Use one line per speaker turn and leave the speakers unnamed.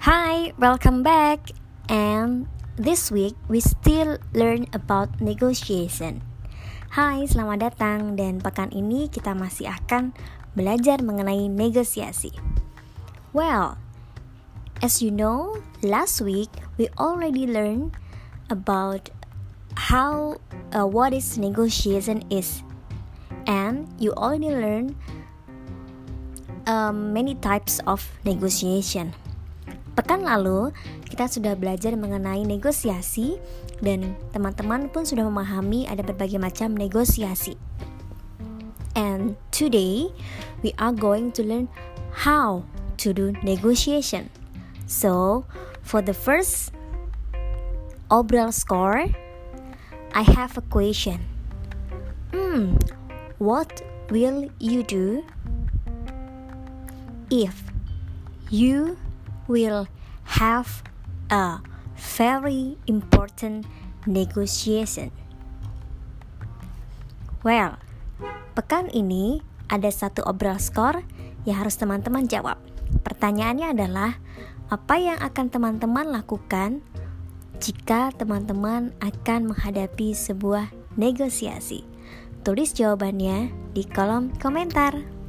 Hi, welcome back. And this week we still learn about negotiation. Hai, selamat datang dan pekan ini kita masih akan belajar mengenai negosiasi. Well, as you know, last week we already learned about how uh, what is negotiation is. And you already learned um, many types of negotiation. Pekan lalu, kita sudah belajar mengenai negosiasi dan teman-teman pun sudah memahami ada berbagai macam negosiasi. And today, we are going to learn how to do negotiation. So, for the first obrol score, I have a question. Hmm, what will you do if you will have a very important negotiation. Well, pekan ini ada satu obrol skor yang harus teman-teman jawab. Pertanyaannya adalah, apa yang akan teman-teman lakukan jika teman-teman akan menghadapi sebuah negosiasi? Tulis jawabannya di kolom komentar.